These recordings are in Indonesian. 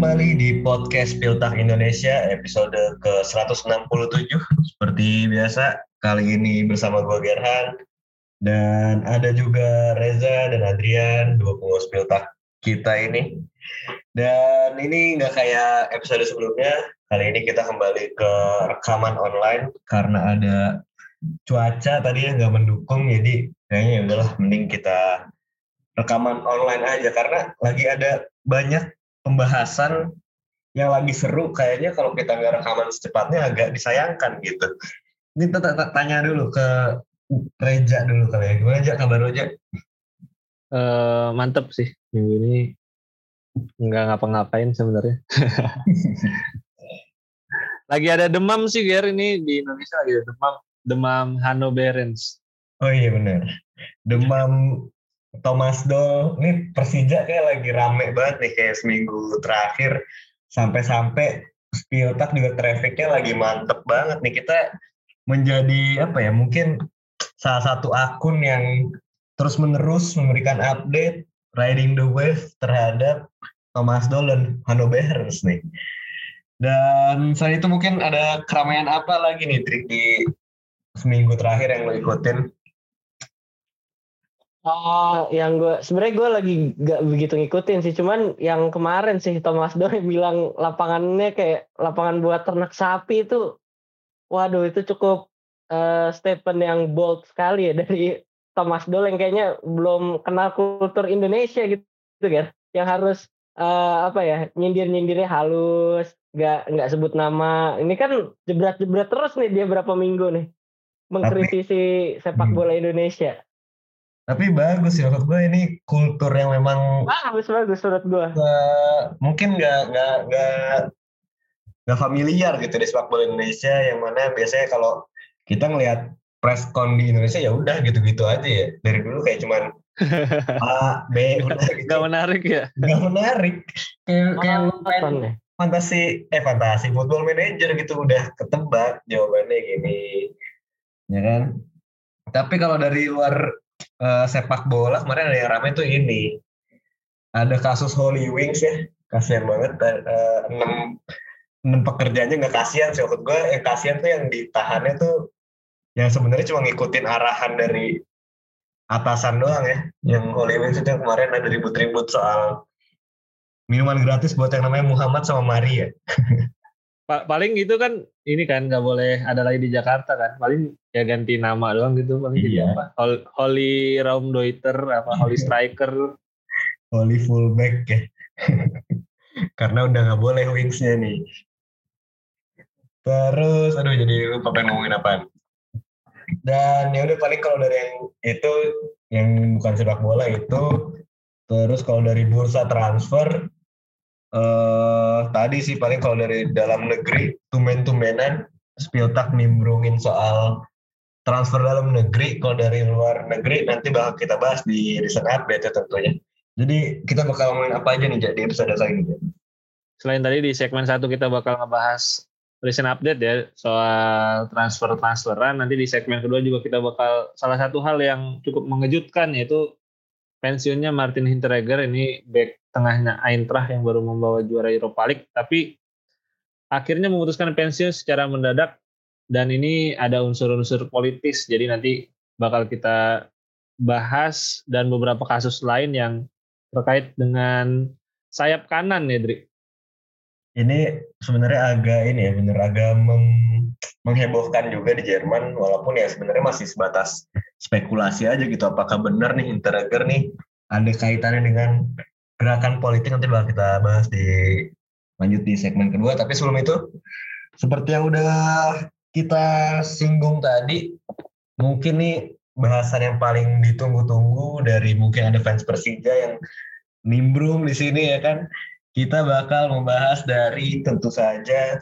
kembali di podcast Piltak Indonesia episode ke-167 Seperti biasa, kali ini bersama gue Gerhan Dan ada juga Reza dan Adrian, dua pengurus Piltak kita ini. Dan ini nggak kayak episode sebelumnya Kali ini kita kembali ke rekaman online Karena ada cuaca tadi yang nggak mendukung Jadi kayaknya ya udahlah mending kita rekaman online aja Karena lagi ada banyak pembahasan yang lagi seru kayaknya kalau kita nggak rekaman secepatnya agak disayangkan gitu. Ini tanya dulu ke Reja dulu kali ya. Gimana aja kabar Reja? Uh, mantep sih minggu ini nggak ngapa-ngapain sebenarnya. lagi ada demam sih Ger ini di Indonesia lagi ada demam demam Hanoverans. Oh iya benar. Demam Thomas Doll. Ini Persija kayak lagi rame banget nih kayak seminggu terakhir. Sampai-sampai Spiotak juga trafficnya lagi mantep banget nih. Kita menjadi apa ya mungkin salah satu akun yang terus menerus memberikan update riding the wave terhadap Thomas Doll dan Hannoverers nih. Dan selain itu mungkin ada keramaian apa lagi nih trik di seminggu terakhir yang lo ikutin Oh, yang gue sebenarnya gue lagi gak begitu ngikutin sih, cuman yang kemarin sih Thomas Doe bilang lapangannya kayak lapangan buat ternak sapi itu, waduh itu cukup uh, statement yang bold sekali ya dari Thomas Doe yang kayaknya belum kenal kultur Indonesia gitu, gitu kan, yang harus uh, apa ya nyindir nyindirnya halus, nggak nggak sebut nama. Ini kan jebret jebret terus nih dia berapa minggu nih mengkritisi sepak hmm. bola Indonesia. Tapi bagus ya menurut gue ini kultur yang memang bagus bagus menurut gue. Uh, mungkin nggak nggak nggak nggak familiar gitu di sepak bola Indonesia yang mana biasanya kalau kita ngelihat press con di Indonesia ya udah gitu-gitu aja ya dari dulu kayak cuman A B udah gitu. Gak menarik ya? Gak menarik. Kayak kayak ya? fantasi eh fantasi football manager gitu udah ketebak jawabannya gini ya kan tapi kalau dari luar uh, sepak bola kemarin ada yang ramai tuh ini. Ada kasus Holy Wings ya. Kasihan banget uh, enam enam pekerjaannya nggak kasihan sih. Menurut gue yang kasihan tuh yang ditahannya tuh yang sebenarnya cuma ngikutin arahan dari atasan doang ya. Yang Holy Wings itu yang kemarin ada ribut-ribut soal minuman gratis buat yang namanya Muhammad sama Maria paling gitu kan ini kan nggak boleh ada lagi di Jakarta kan. Paling ya ganti nama doang gitu paling iya. apa? Holy Raumdeuter apa Holy Striker. Holy Fullback ya. Karena udah nggak boleh wingsnya nih. Terus aduh jadi lupa pengen ngomongin apa. Dan ya udah paling kalau dari yang itu yang bukan sepak bola itu terus kalau dari bursa transfer uh, tadi sih paling kalau dari dalam negeri tumen-tumenan Spiltak nimbrungin soal transfer dalam negeri. Kalau dari luar negeri nanti bakal kita bahas di recent update ya tentunya. Jadi kita bakal ngomongin apa aja nih jadi episode kali ini selain tadi di segmen satu kita bakal ngebahas recent update ya soal transfer transferan nanti di segmen kedua juga kita bakal salah satu hal yang cukup mengejutkan yaitu pensiunnya Martin Hinteregger ini back tengahnya Eintracht yang baru membawa juara Europa League tapi akhirnya memutuskan pensiun secara mendadak dan ini ada unsur-unsur politis jadi nanti bakal kita bahas dan beberapa kasus lain yang terkait dengan sayap kanan ya Dri. Ini sebenarnya agak ini ya bener agak meng, menghebohkan juga di Jerman walaupun ya sebenarnya masih sebatas spekulasi aja gitu apakah benar nih Hinteregger nih ada kaitannya dengan gerakan politik nanti bakal kita bahas di lanjut di segmen kedua. Tapi sebelum itu, seperti yang udah kita singgung tadi, mungkin nih bahasan yang paling ditunggu-tunggu dari mungkin ada fans Persija yang nimbrung di sini ya kan. Kita bakal membahas dari tentu saja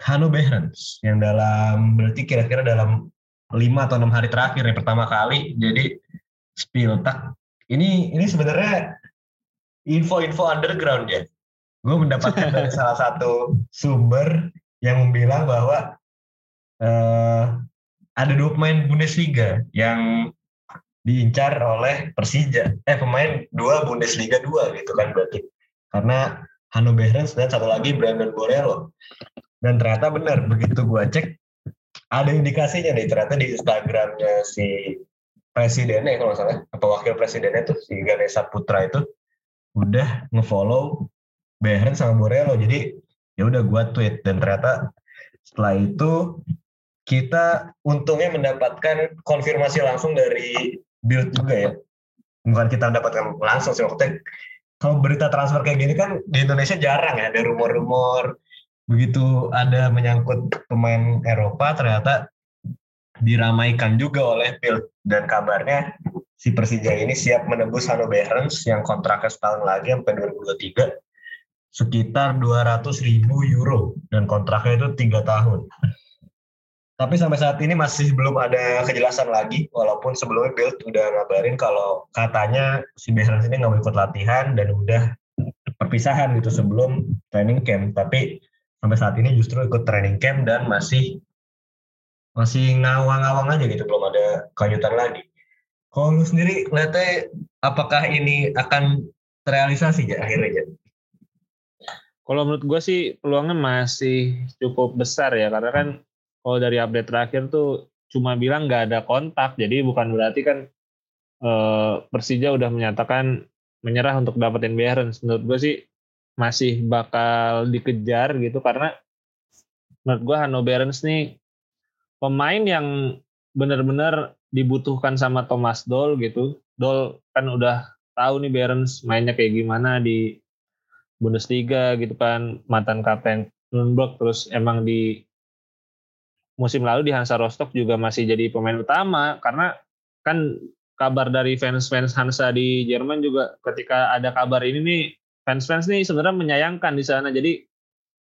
Hanno Behrens yang dalam berarti kira-kira dalam lima atau enam hari terakhir yang pertama kali jadi Spiltak ini ini sebenarnya info-info underground ya. Gue mendapatkan dari salah satu sumber yang bilang bahwa uh, ada dua pemain Bundesliga yang diincar oleh Persija. Eh pemain dua Bundesliga dua gitu kan berarti. Karena Hanno Behrens dan satu lagi Brandon Borello. Dan ternyata benar begitu gue cek ada indikasinya nih ternyata di Instagramnya si presidennya kalau salah atau wakil presidennya tuh si Ganesha Putra itu udah ngefollow Behrens sama Borello jadi ya udah gue tweet. Dan ternyata setelah itu kita untungnya mendapatkan konfirmasi langsung dari Build juga ya. Bukan kita mendapatkan langsung sih waktu kalau berita transfer kayak gini kan di Indonesia jarang ya ada rumor-rumor. Begitu ada menyangkut pemain Eropa ternyata diramaikan juga oleh Bill dan kabarnya si Persija ini siap menembus Hanno Behrens yang kontraknya setahun lagi sampai 2023 sekitar 200 ribu euro. Dan kontraknya itu tiga tahun. Tapi sampai saat ini masih belum ada kejelasan lagi, walaupun sebelumnya Bill udah ngabarin kalau katanya si Behrens ini nggak mau ikut latihan dan udah perpisahan gitu sebelum training camp. Tapi sampai saat ini justru ikut training camp dan masih masih ngawang-ngawang aja gitu belum ada kelanjutan lagi. Kalau lu sendiri lihatnya apakah ini akan terrealisasi ya akhirnya? Kalau menurut gue sih peluangnya masih cukup besar ya karena kan kalau dari update terakhir tuh cuma bilang nggak ada kontak jadi bukan berarti kan eh, Persija udah menyatakan menyerah untuk dapetin Behrens. Menurut gue sih masih bakal dikejar gitu karena menurut gue Hanno Behrens nih pemain yang benar-benar dibutuhkan sama Thomas Doll gitu. Doll kan udah tahu nih Behrens mainnya kayak gimana di Bundesliga gitu kan, mantan kapten Nürnberg terus emang di musim lalu di Hansa Rostock juga masih jadi pemain utama karena kan kabar dari fans-fans Hansa di Jerman juga ketika ada kabar ini nih fans-fans nih sebenarnya menyayangkan di sana. Jadi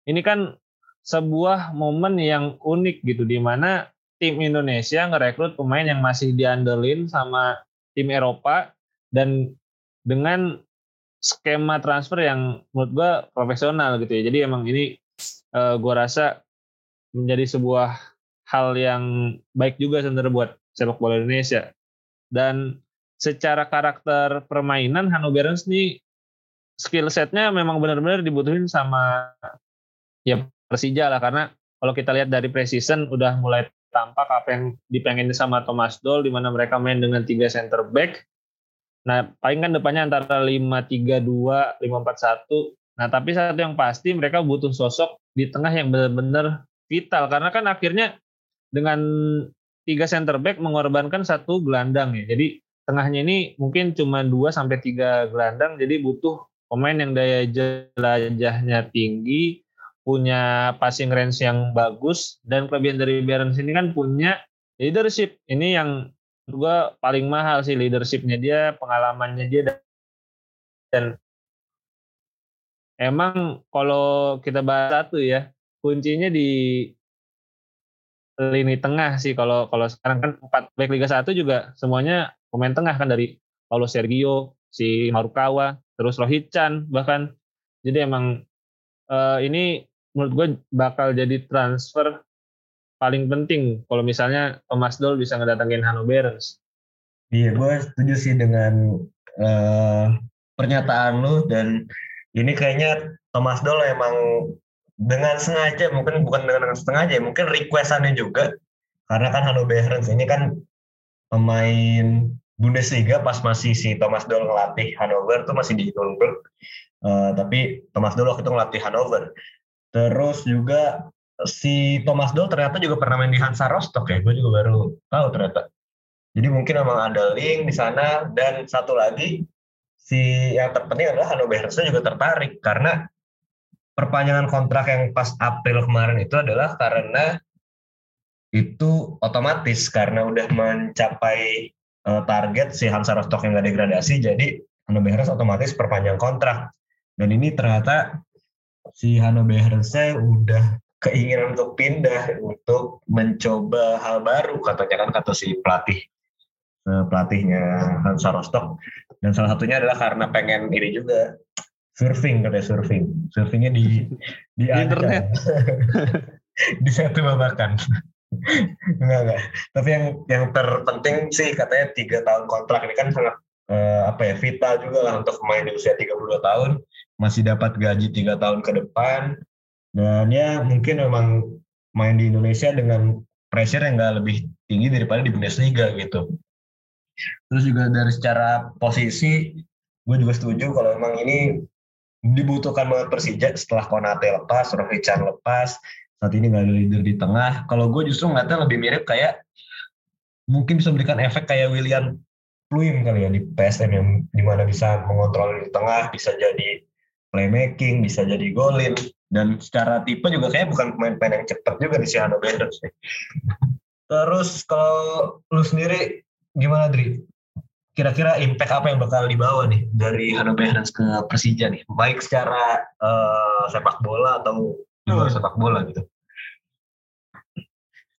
ini kan sebuah momen yang unik gitu di mana tim Indonesia ngerekrut pemain yang masih diandelin sama tim Eropa dan dengan skema transfer yang menurut gue profesional gitu ya. Jadi emang ini uh, gue rasa menjadi sebuah hal yang baik juga sebenarnya buat sepak bola Indonesia. Dan secara karakter permainan Hanno Behrens nih skill setnya memang benar-benar dibutuhin sama ya Persija lah karena kalau kita lihat dari preseason udah mulai tampak apa yang dipengen sama Thomas Doll di mana mereka main dengan tiga center back. Nah, paling kan depannya antara 5-3-2, 5-4-1. Nah, tapi satu yang pasti mereka butuh sosok di tengah yang benar-benar vital karena kan akhirnya dengan tiga center back mengorbankan satu gelandang ya. Jadi tengahnya ini mungkin cuma 2 sampai 3 gelandang jadi butuh pemain yang daya jelajahnya tinggi, punya passing range yang bagus, dan kelebihan dari Barons ini kan punya leadership. Ini yang juga paling mahal sih leadershipnya dia, pengalamannya dia dan emang kalau kita bahas satu ya kuncinya di lini tengah sih kalau kalau sekarang kan empat back Liga 1 juga semuanya pemain tengah kan dari Paulo Sergio, si Marukawa, terus Rohit Chan bahkan jadi emang uh, ini menurut gue bakal jadi transfer paling penting kalau misalnya Thomas Doll bisa ngedatengin Hanno Behrens. Iya, gue setuju sih dengan uh, pernyataan lu dan ini kayaknya Thomas Doll emang dengan sengaja mungkin bukan dengan sengaja mungkin requestannya juga karena kan Hanno Behrens ini kan pemain Bundesliga pas masih si Thomas Doll ngelatih Hannover tuh masih di Nürnberg. Uh, tapi Thomas Doll waktu itu ngelatih Hannover. Terus juga si Thomas Doll ternyata juga pernah main di Hansa Rostock ya. Gue juga baru tahu ternyata. Jadi mungkin memang ada link di sana. Dan satu lagi, si yang terpenting adalah Hannover juga tertarik. Karena perpanjangan kontrak yang pas April kemarin itu adalah karena itu otomatis karena udah mencapai uh, target si Hansa Rostock yang nggak degradasi jadi Hanno Behrens otomatis perpanjang kontrak. Dan ini ternyata si Hanno Behrensnya udah keinginan untuk pindah untuk mencoba hal baru katanya kan kata si pelatih uh, pelatihnya Hansa Rostock. Dan salah satunya adalah karena pengen ini juga surfing katanya surfing. Surfingnya di di, di internet. Di satu babakan. Enggak enggak. Tapi yang yang terpenting sih katanya tiga tahun kontrak ini kan sangat uh, apa ya vital juga lah untuk pemain di usia 32 tahun. Masih dapat gaji tiga tahun ke depan. Dan ya mungkin memang main di Indonesia dengan pressure yang nggak lebih tinggi daripada di Bundesliga gitu. Terus juga dari secara posisi gue juga setuju kalau memang ini dibutuhkan banget Persija setelah Konate lepas, Rohichan lepas, saat ini nggak ada leader di tengah. Kalau gue justru ngeliatnya lebih mirip kayak mungkin bisa memberikan efek kayak William Pluim kali ya di PSM yang di mana bisa mengontrol di tengah, bisa jadi playmaking, bisa jadi golin, dan secara tipe juga kayak bukan pemain-pemain yang cepat juga di si Hano sih. Terus kalau lu sendiri gimana Dri? Kira-kira impact apa yang bakal dibawa nih dari Hano Behrens ke Persija nih? Baik secara uh, sepak bola atau di luar hmm. sepak bola gitu?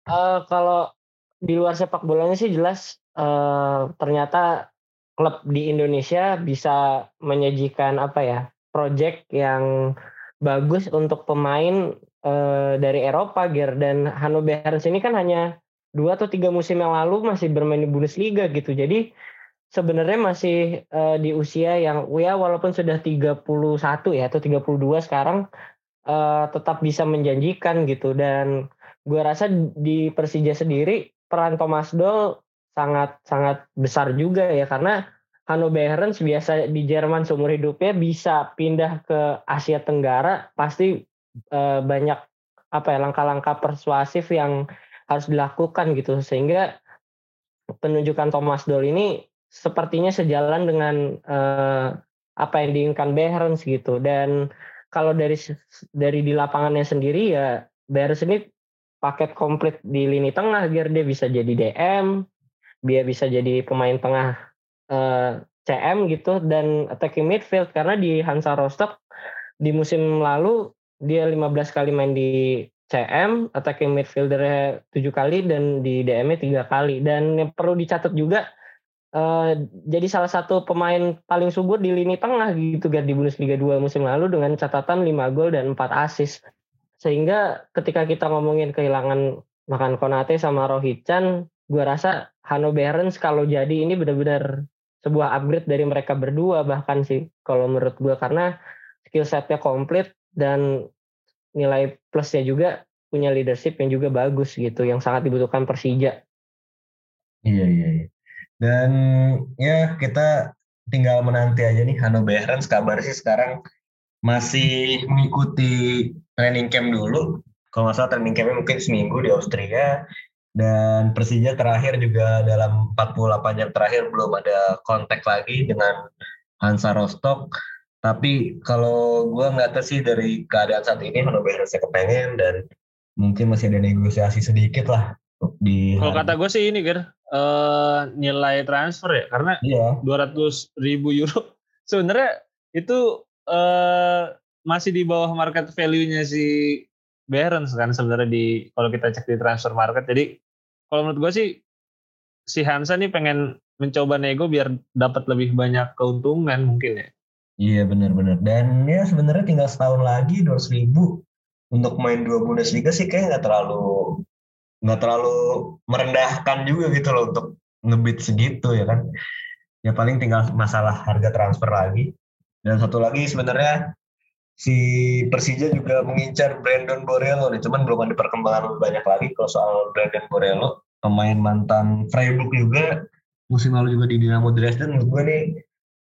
Uh, kalau di luar sepak bolanya sih jelas uh, ternyata klub di Indonesia bisa menyajikan apa ya project yang bagus untuk pemain uh, dari Eropa Ger dan Hanno Behrens ini kan hanya dua atau tiga musim yang lalu masih bermain di Bundesliga gitu jadi sebenarnya masih uh, di usia yang ya walaupun sudah 31 ya atau 32 sekarang uh, tetap bisa menjanjikan gitu. Dan gue rasa di Persija sendiri peran Thomas Doll sangat sangat besar juga ya. Karena Hanno Behrens biasa di Jerman seumur hidupnya bisa pindah ke Asia Tenggara pasti uh, banyak apa ya langkah-langkah persuasif yang harus dilakukan gitu. Sehingga penunjukan Thomas Doll ini sepertinya sejalan dengan uh, apa yang diinginkan Behrens gitu dan kalau dari dari di lapangannya sendiri ya Behrens ini paket komplit di lini tengah biar dia bisa jadi DM dia bisa jadi pemain tengah eh, CM gitu dan attacking midfield karena di Hansa Rostock di musim lalu dia 15 kali main di CM, attacking midfielder 7 kali dan di DM-nya 3 kali. Dan yang perlu dicatat juga uh, jadi salah satu pemain paling subur di lini tengah gitu di Bundesliga 2 musim lalu dengan catatan 5 gol dan 4 assist. Sehingga ketika kita ngomongin kehilangan makan Konate sama Rohichan, gue rasa Hanno Behrens kalau jadi ini benar-benar sebuah upgrade dari mereka berdua bahkan sih kalau menurut gue karena skill setnya komplit dan nilai plusnya juga punya leadership yang juga bagus gitu yang sangat dibutuhkan Persija. Iya iya. iya. Dan ya kita tinggal menanti aja nih Hanno Behrens kabar sih sekarang masih mengikuti training camp dulu. Kalau nggak salah training campnya mungkin seminggu di Austria dan Persija terakhir juga dalam 48 jam terakhir belum ada kontak lagi dengan Hansa Rostock. Tapi kalau gue nggak tahu sih dari keadaan saat ini Hannover harusnya kepengen dan mungkin masih ada negosiasi sedikit lah di. Kalau kata gue sih ini Ger, uh, nilai transfer ya karena iya. 200 ribu euro sebenarnya itu uh, masih di bawah market value-nya si Behrens kan sebenarnya di kalau kita cek di transfer market. Jadi kalau menurut gue sih si Hansa nih pengen mencoba nego biar dapat lebih banyak keuntungan mungkin ya. Iya benar-benar dan ya sebenarnya tinggal setahun lagi dua ribu untuk main dua Bundesliga sih kayak nggak terlalu nggak terlalu merendahkan juga gitu loh untuk ngebit segitu ya kan. Ya paling tinggal masalah harga transfer lagi. Dan satu lagi sebenarnya si Persija juga mengincar Brandon Borello nih, cuman belum ada perkembangan lebih banyak lagi kalau soal Brandon Borello, pemain mantan Freiburg juga, musim lalu juga di Dinamo Dresden, menurut gue nih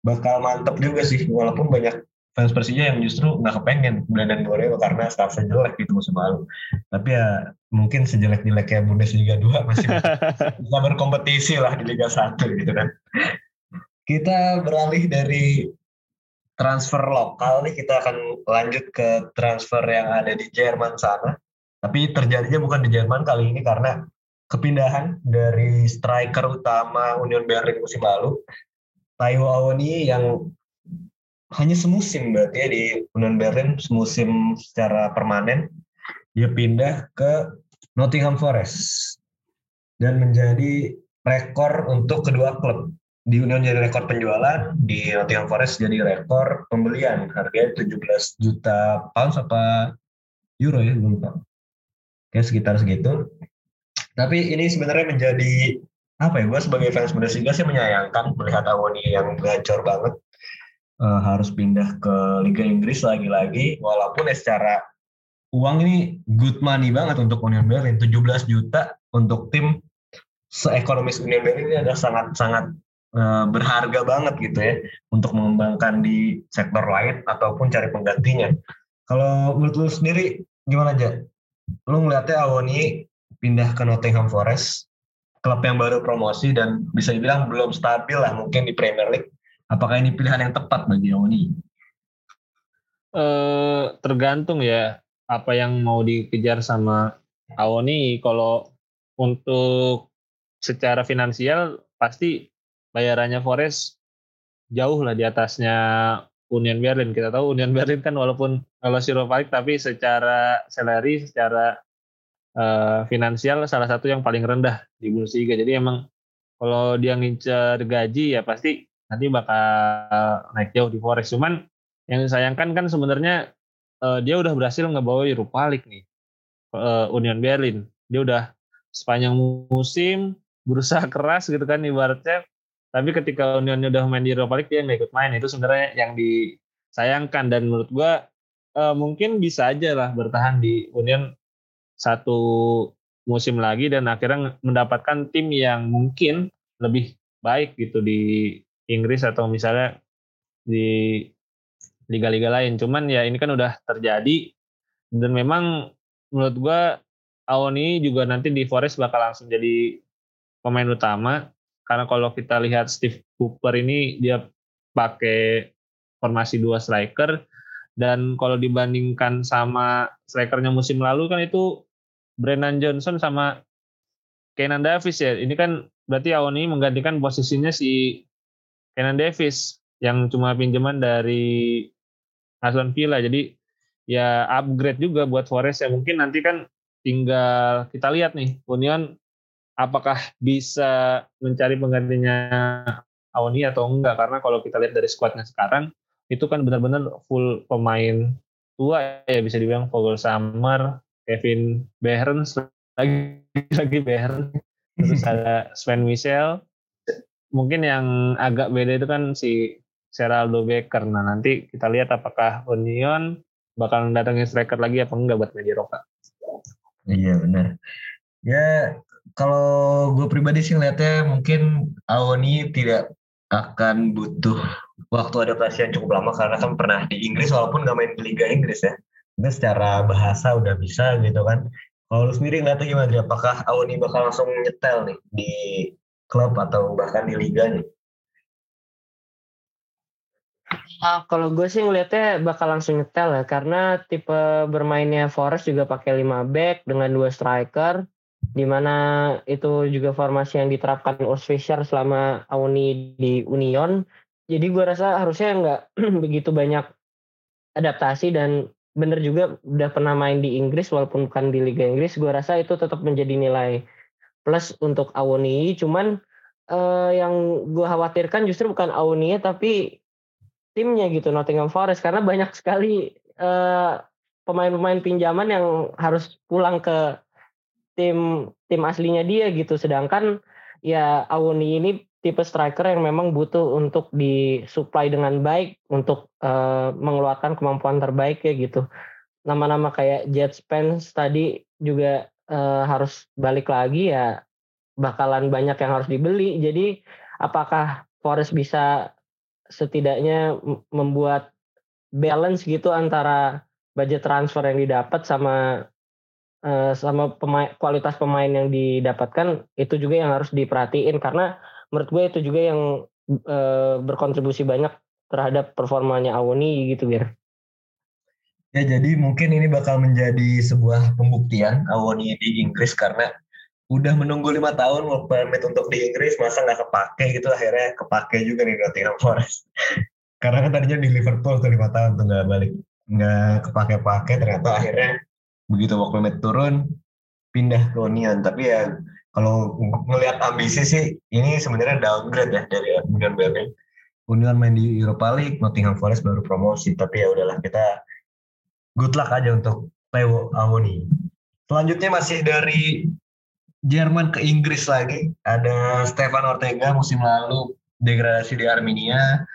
bakal mantep juga sih, walaupun banyak fans Persija yang justru nggak kepengen Brandon Borello karena staffnya jelek gitu musim lalu. Tapi ya mungkin sejelek-jeleknya Bundesliga 2 masih bisa berkompetisi lah di Liga 1 gitu kan. Kita beralih dari transfer lokal nih kita akan lanjut ke transfer yang ada di Jerman sana. Tapi terjadinya bukan di Jerman kali ini karena kepindahan dari striker utama Union Berlin musim lalu, Taiwo Awoni yang hanya semusim berarti ya di Union Berlin semusim secara permanen dia pindah ke Nottingham Forest dan menjadi rekor untuk kedua klub di Union jadi rekor penjualan, di Nottingham Forest jadi rekor pembelian. Harganya 17 juta pounds apa euro ya, belum tahu. Kayak sekitar segitu. Tapi ini sebenarnya menjadi apa ya gue sebagai fans Bundesliga sih menyayangkan melihat Awoni yang gacor banget uh, harus pindah ke Liga Inggris lagi-lagi. Walaupun ya secara uang ini good money banget untuk Union Berlin. 17 juta untuk tim seekonomis Union Berlin ini adalah sangat-sangat uh, berharga banget gitu ya. Untuk mengembangkan di sektor lain ataupun cari penggantinya. Kalau menurut lu sendiri gimana aja lu ngeliatnya Awoni pindah ke Nottingham Forest klub yang baru promosi dan bisa dibilang belum stabil lah mungkin di Premier League. Apakah ini pilihan yang tepat bagi Oni? Eh, tergantung ya apa yang mau dikejar sama Awoni. Kalau untuk secara finansial pasti bayarannya Forest jauh lah di atasnya Union Berlin. Kita tahu Union Berlin kan walaupun kalau League tapi secara salary, secara uh, finansial salah satu yang paling rendah di Bundesliga. Jadi emang kalau dia ngincer gaji ya pasti nanti bakal naik jauh di Forest. Cuman yang disayangkan kan sebenarnya uh, dia udah berhasil ngebawa Europa League nih uh, Union Berlin. Dia udah sepanjang musim berusaha keras gitu kan ibaratnya. Tapi ketika Union udah main di Europa League dia nggak ikut main. Itu sebenarnya yang disayangkan dan menurut gua uh, mungkin bisa aja lah bertahan di Union satu musim lagi dan akhirnya mendapatkan tim yang mungkin lebih baik gitu di Inggris atau misalnya di liga-liga lain. Cuman ya ini kan udah terjadi dan memang menurut gua Awoni juga nanti di Forest bakal langsung jadi pemain utama karena kalau kita lihat Steve Cooper ini dia pakai formasi dua striker dan kalau dibandingkan sama strikernya musim lalu kan itu Brennan Johnson sama Kenan Davis ya. Ini kan berarti Awoni menggantikan posisinya si Kenan Davis yang cuma pinjaman dari Aston Villa. Jadi ya upgrade juga buat Forest ya. Mungkin nanti kan tinggal kita lihat nih Union apakah bisa mencari penggantinya Awoni atau enggak karena kalau kita lihat dari skuadnya sekarang itu kan benar-benar full pemain tua ya bisa dibilang Vogel Summer, Kevin Behrens lagi lagi Behrens terus ada Sven Michel mungkin yang agak beda itu kan si Seraldo Becker. Nah nanti kita lihat apakah Union bakal datangin striker lagi apa enggak buat media Roka. Iya benar. Ya kalau gue pribadi sih ngeliatnya mungkin Awoni tidak akan butuh waktu adaptasi yang cukup lama karena kan pernah di Inggris walaupun gak main di Liga Inggris ya. Itu secara bahasa udah bisa gitu kan. Kalau lu sendiri ngeliatnya gimana apakah Awoni bakal langsung nyetel nih di klub atau bahkan di liganya Uh, kalau gue sih ngeliatnya bakal langsung nyetel ya karena tipe bermainnya Forest juga pakai 5 back dengan dua striker di mana itu juga formasi yang diterapkan Urs Fischer selama Awoni di Union. Jadi gue rasa harusnya nggak begitu banyak adaptasi dan bener juga udah pernah main di Inggris walaupun bukan di Liga Inggris gue rasa itu tetap menjadi nilai plus untuk Awoni cuman uh, yang gue khawatirkan justru bukan Awoni tapi timnya gitu Nottingham Forest. Karena banyak sekali pemain pemain-pemain pinjaman yang harus pulang ke tim tim aslinya dia gitu. Sedangkan ya Awoni ini tipe striker yang memang butuh untuk disuplai dengan baik untuk uh, mengeluarkan kemampuan terbaik ya gitu. Nama-nama kayak Jet Spence tadi juga uh, harus balik lagi ya bakalan banyak yang harus dibeli. Jadi apakah Forest bisa setidaknya membuat balance gitu antara budget transfer yang didapat sama uh, sama pemain, kualitas pemain yang didapatkan itu juga yang harus diperhatiin karena menurut gue itu juga yang e, berkontribusi banyak terhadap performanya Awoni gitu biar. Ya jadi mungkin ini bakal menjadi sebuah pembuktian Awoni di Inggris karena udah menunggu lima tahun work permit untuk di Inggris masa nggak kepake gitu akhirnya kepake juga nih Nottingham Forest karena kan tadinya di Liverpool tuh lima tahun tuh nggak balik nggak kepake-pake ternyata akhirnya begitu work permit turun pindah ke Union tapi ya kalau ngelihat ambisi sih ini sebenarnya downgrade ya dari Union Berlin. Union main di Europa League, Nottingham Forest baru promosi, tapi ya udahlah kita good luck aja untuk Leo Awoni. Selanjutnya masih dari Jerman ke Inggris lagi. Ada Stefan Ortega musim lalu degradasi di Arminia.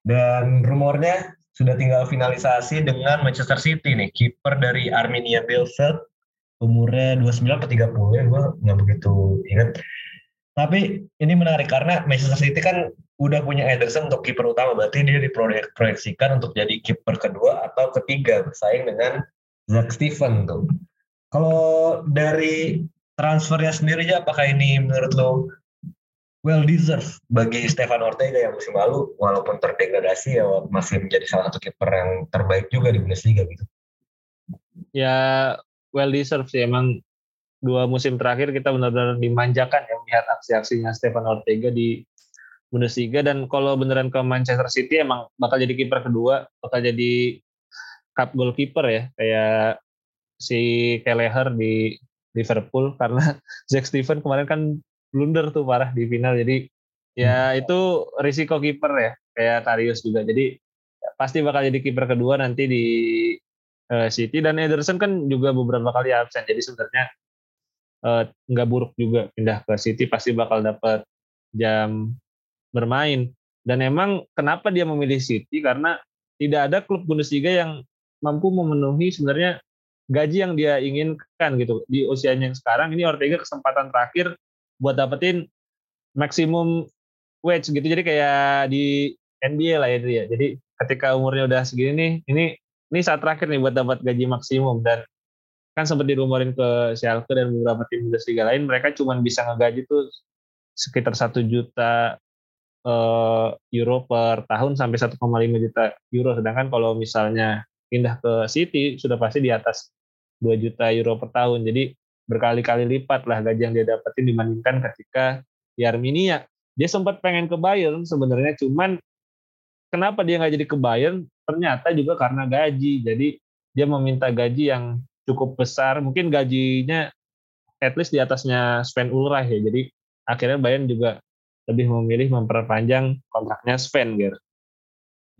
Dan rumornya sudah tinggal finalisasi dengan Manchester City nih. Kiper dari Arminia Bielefeld. Umurnya 29 atau 30 ya, gue nggak begitu ingat. Tapi ini menarik karena Manchester City kan udah punya Ederson untuk kiper utama. Berarti dia diproyeksikan untuk jadi kiper kedua atau ketiga bersaing dengan Zack Steven tuh. Kalau dari transfernya sendiri aja apakah ini menurut lo well deserved bagi Stefan Ortega yang musim lalu walaupun terdegradasi ya masih menjadi salah satu kiper yang terbaik juga di Bundesliga gitu. Ya well deserved sih emang dua musim terakhir kita benar-benar dimanjakan ya melihat aksi-aksinya Stefan Ortega di Bundesliga. Dan kalau beneran ke Manchester City emang bakal jadi kiper kedua, bakal jadi cup goalkeeper ya. Kayak si Kelleher di Liverpool karena Jack Steven kemarin kan blunder tuh parah di final. Jadi ya hmm. itu risiko kiper ya kayak Karius juga. Jadi ya, pasti bakal jadi kiper kedua nanti di uh, City. Dan Ederson kan juga beberapa kali absen jadi sebenarnya uh, nggak buruk juga pindah ke City pasti bakal dapat jam bermain. Dan emang kenapa dia memilih City? Karena tidak ada klub Bundesliga yang mampu memenuhi sebenarnya gaji yang dia inginkan gitu. Di usianya yang sekarang ini Ortega kesempatan terakhir buat dapetin maksimum wage gitu. Jadi kayak di NBA lah itu ya. Jadi ketika umurnya udah segini nih ini ini saat terakhir nih buat dapat gaji maksimum. Dan kan sempat dirumorin ke Schalke dan beberapa tim Bundesliga lain mereka cuma bisa ngegaji tuh sekitar satu juta uh, euro per tahun sampai 1,5 juta euro sedangkan kalau misalnya pindah ke City sudah pasti di atas 2 juta euro per tahun. Jadi berkali-kali lipat lah gaji yang dia dapetin dibandingkan ketika di Arminia. Dia sempat pengen ke Bayern sebenarnya, cuman kenapa dia nggak jadi ke Bayern? Ternyata juga karena gaji. Jadi dia meminta gaji yang cukup besar, mungkin gajinya at least di atasnya Sven Ulreich ya. Jadi akhirnya Bayern juga lebih memilih memperpanjang kontraknya Sven, Ger.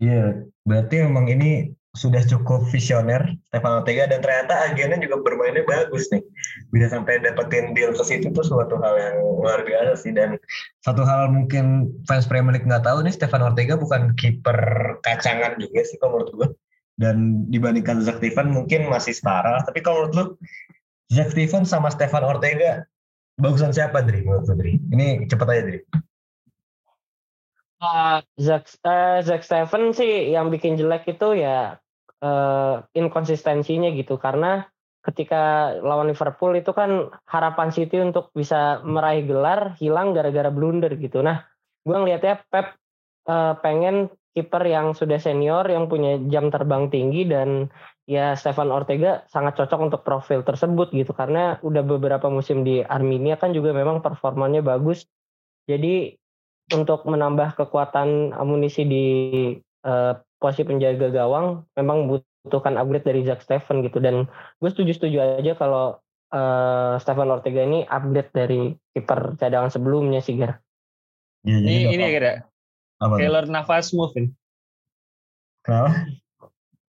Iya, berarti memang ini sudah cukup visioner Stefano Ortega dan ternyata agennya juga bermainnya bagus nih bisa sampai dapetin deal ke situ tuh suatu hal yang luar biasa sih dan satu hal mungkin fans Premier League nggak tahu nih Stefano Ortega bukan kiper kacangan juga sih kalau menurut gue dan dibandingkan Zack Steven mungkin masih setara. Tapi kalau menurut lu Zack Steven sama Stefan Ortega bagusan siapa Dri? Menurut lu Dri? Ini cepet aja Dri. Uh, Zack, uh, Zack Steven sih yang bikin jelek itu ya uh, inkonsistensinya gitu. Karena ketika lawan Liverpool itu kan harapan City untuk bisa meraih gelar hilang gara-gara blunder gitu. Nah, gue ngelihatnya Pep uh, pengen kiper yang sudah senior yang punya jam terbang tinggi dan ya Stefan Ortega sangat cocok untuk profil tersebut gitu karena udah beberapa musim di Arminia kan juga memang performanya bagus. Jadi untuk menambah kekuatan amunisi di uh, posisi penjaga gawang memang butuhkan upgrade dari Jack Stephen gitu dan gue setuju-setuju aja kalau uh, Stephen Ortega ini upgrade dari kiper cadangan sebelumnya sih Gar. Ya, ini ini kira Keller nafas move ini. Kenapa?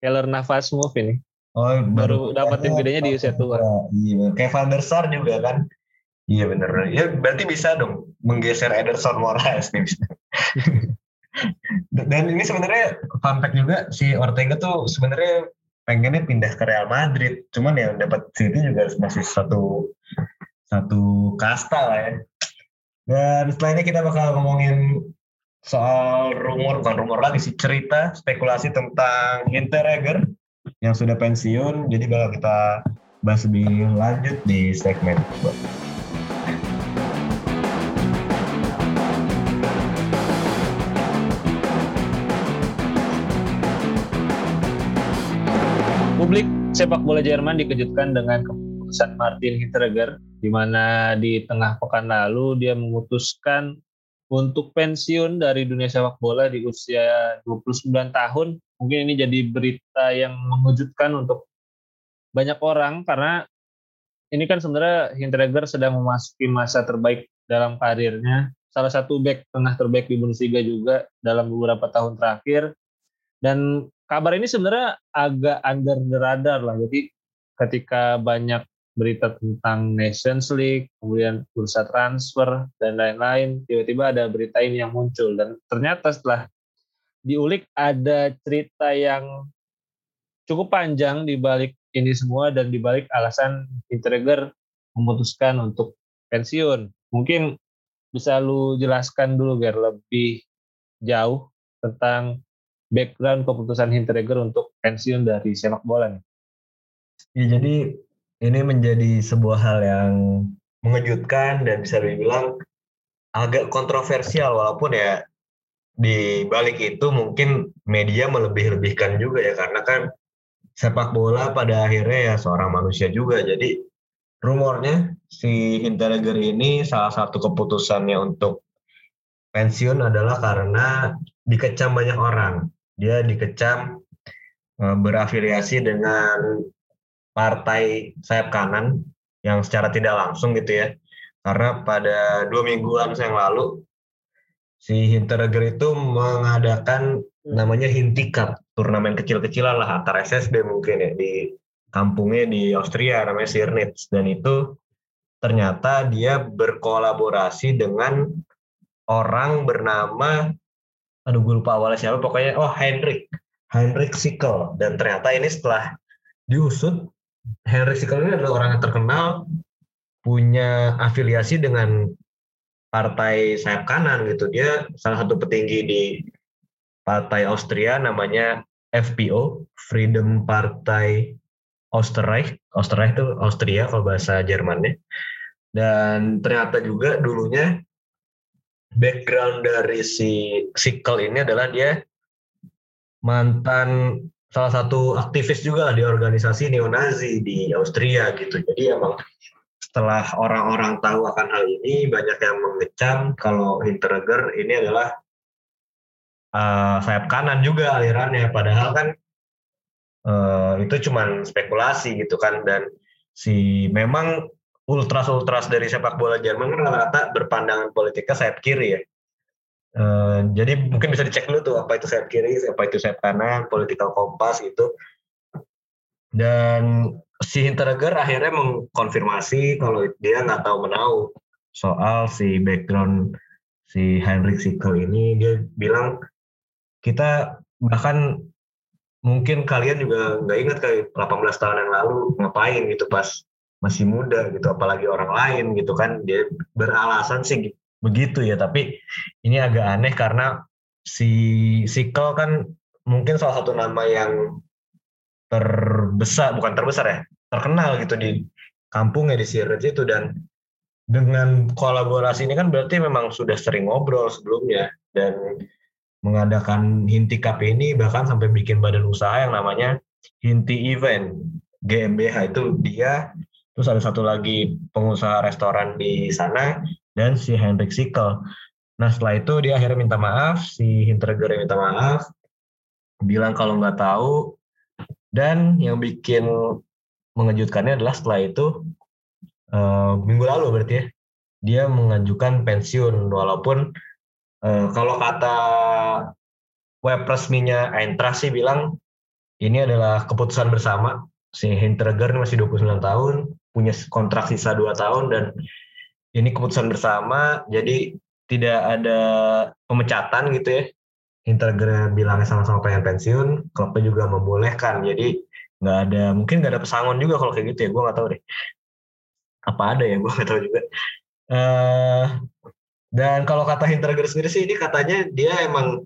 Keller nafas move ini. Oh, baru, baru dapat tim gedenya di usia tua. Iya, kayak Van der Sar juga kan. Iya bener. Ya berarti bisa dong menggeser Ederson Moraes nih. Dan ini sebenarnya fun fact juga si Ortega tuh sebenarnya pengennya pindah ke Real Madrid. Cuman yang dapat City juga masih satu satu kasta lah ya. Dan setelah ini kita bakal ngomongin soal rumor, bukan rumor lagi sih, cerita, spekulasi tentang Hinteregger yang sudah pensiun. Jadi bakal kita bahas lebih lanjut di segmen Publik sepak bola Jerman dikejutkan dengan keputusan Martin Hinteregger di mana di tengah pekan lalu dia memutuskan untuk pensiun dari dunia sepak bola di usia 29 tahun. Mungkin ini jadi berita yang mengejutkan untuk banyak orang karena ini kan sebenarnya Hinteregger sedang memasuki masa terbaik dalam karirnya. Salah satu back tengah terbaik di Bundesliga juga dalam beberapa tahun terakhir. Dan kabar ini sebenarnya agak under the radar lah. Jadi ketika banyak berita tentang Nations League, kemudian bursa transfer dan lain-lain. Tiba-tiba ada berita ini yang muncul dan ternyata setelah diulik ada cerita yang cukup panjang di balik ini semua dan di balik alasan Interger memutuskan untuk pensiun. Mungkin bisa lu jelaskan dulu biar lebih jauh tentang background keputusan Hinteregger untuk pensiun dari sepak bola nih. Ya, jadi ini menjadi sebuah hal yang mengejutkan dan bisa dibilang agak kontroversial walaupun ya di balik itu mungkin media melebih-lebihkan juga ya karena kan sepak bola pada akhirnya ya seorang manusia juga. Jadi rumornya si Hinteregger ini salah satu keputusannya untuk pensiun adalah karena dikecam banyak orang. Dia dikecam eh, berafiliasi dengan partai sayap kanan yang secara tidak langsung gitu ya. Karena pada dua mingguan yang lalu si Hinteregger itu mengadakan namanya Hinti Cup, turnamen kecil-kecilan lah antar SSB mungkin ya di kampungnya di Austria namanya Sirnitz. Dan itu ternyata dia berkolaborasi dengan orang bernama aduh gue lupa awalnya siapa pokoknya oh Heinrich. Heinrich Sikel dan ternyata ini setelah diusut Henry Sikel ini adalah orang yang terkenal punya afiliasi dengan partai sayap kanan gitu. Dia salah satu petinggi di partai Austria namanya FPO Freedom Partai Österreich. Österreich itu Austria kalau bahasa Jermannya. Dan ternyata juga dulunya background dari si Sikel ini adalah dia mantan salah satu aktivis juga di organisasi neo-Nazi di Austria gitu. Jadi emang setelah orang-orang tahu akan hal ini, banyak yang mengecam kalau Hinteregger ini adalah uh, sayap kanan juga alirannya. Padahal kan uh, itu cuma spekulasi gitu kan. Dan si memang ultras-ultras dari sepak bola Jerman kan rata-rata berpandangan politiknya sayap kiri ya. Uh, jadi mungkin bisa dicek dulu tuh apa itu sayap kiri, apa itu sayap kanan, political kompas itu. Dan si Hinteregger akhirnya mengkonfirmasi kalau dia nggak tahu menau soal si background si Heinrich Sikel ini. Dia bilang kita bahkan mungkin kalian juga nggak ingat kayak 18 tahun yang lalu ngapain gitu pas masih muda gitu apalagi orang lain gitu kan dia beralasan sih begitu ya tapi ini agak aneh karena si Sikel kan mungkin salah satu nama yang terbesar bukan terbesar ya terkenal gitu di kampung ya di Sirret itu. Dan dengan kolaborasi ini kan berarti memang sudah sering ngobrol sebelumnya dan mengadakan Hinti Cup ini bahkan sampai bikin badan usaha yang namanya Hinti Event GmbH itu dia terus ada satu lagi pengusaha restoran di sana dan si Hendrik Sikel. Nah setelah itu dia akhirnya minta maaf, si Hinterger minta maaf, bilang kalau nggak tahu, dan yang bikin mengejutkannya adalah setelah itu uh, minggu lalu berarti ya, dia mengajukan pensiun. Walaupun uh, kalau kata web resminya Eintracht sih bilang ini adalah keputusan bersama. Si Hinterger masih 29 tahun punya kontrak sisa 2 tahun dan ini keputusan bersama jadi tidak ada pemecatan gitu ya. Integra bilangnya sama-sama pengen pensiun klubnya juga membolehkan. Jadi nggak ada mungkin nggak ada pesangon juga kalau kayak gitu ya gue nggak tahu deh. Apa ada ya gue nggak tahu juga. Uh, dan kalau kata Hinterger sendiri sih ini katanya dia emang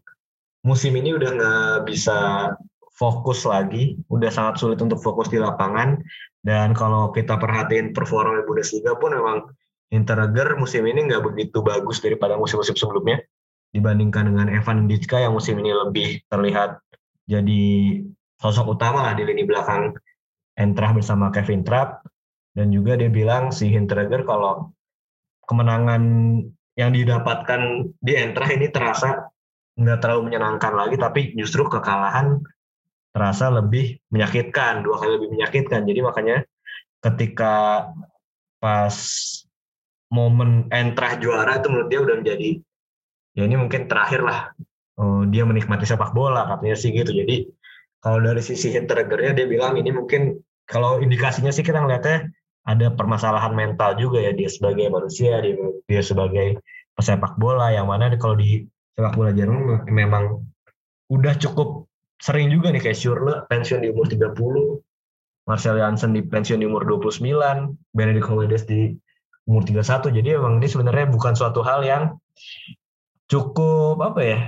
musim ini udah nggak bisa fokus lagi udah sangat sulit untuk fokus di lapangan. Dan kalau kita perhatiin performa Bundesliga pun memang Interger musim ini nggak begitu bagus daripada musim-musim sebelumnya dibandingkan dengan Evan Dicka yang musim ini lebih terlihat jadi sosok utama lah di lini belakang Entrah bersama Kevin Trapp. Dan juga dia bilang si Hinteregger kalau kemenangan yang didapatkan di Entrah ini terasa nggak terlalu menyenangkan lagi tapi justru kekalahan terasa lebih menyakitkan dua kali lebih menyakitkan. Jadi makanya ketika pas momen entrah juara itu menurut dia udah menjadi ya ini mungkin terakhir lah oh, dia menikmati sepak bola katanya sih gitu. Jadi kalau dari sisi Hintereggernya dia bilang ini mungkin kalau indikasinya sih kita ngeliatnya ada permasalahan mental juga ya dia sebagai manusia dia, dia sebagai pesepak bola yang mana kalau di sepak bola Jerman memang udah cukup sering juga nih kayak Schürrle pensiun di umur 30 Marcel Janssen di pensiun di umur 29 Benedict Homedes di umur 31 jadi emang ini sebenarnya bukan suatu hal yang cukup apa ya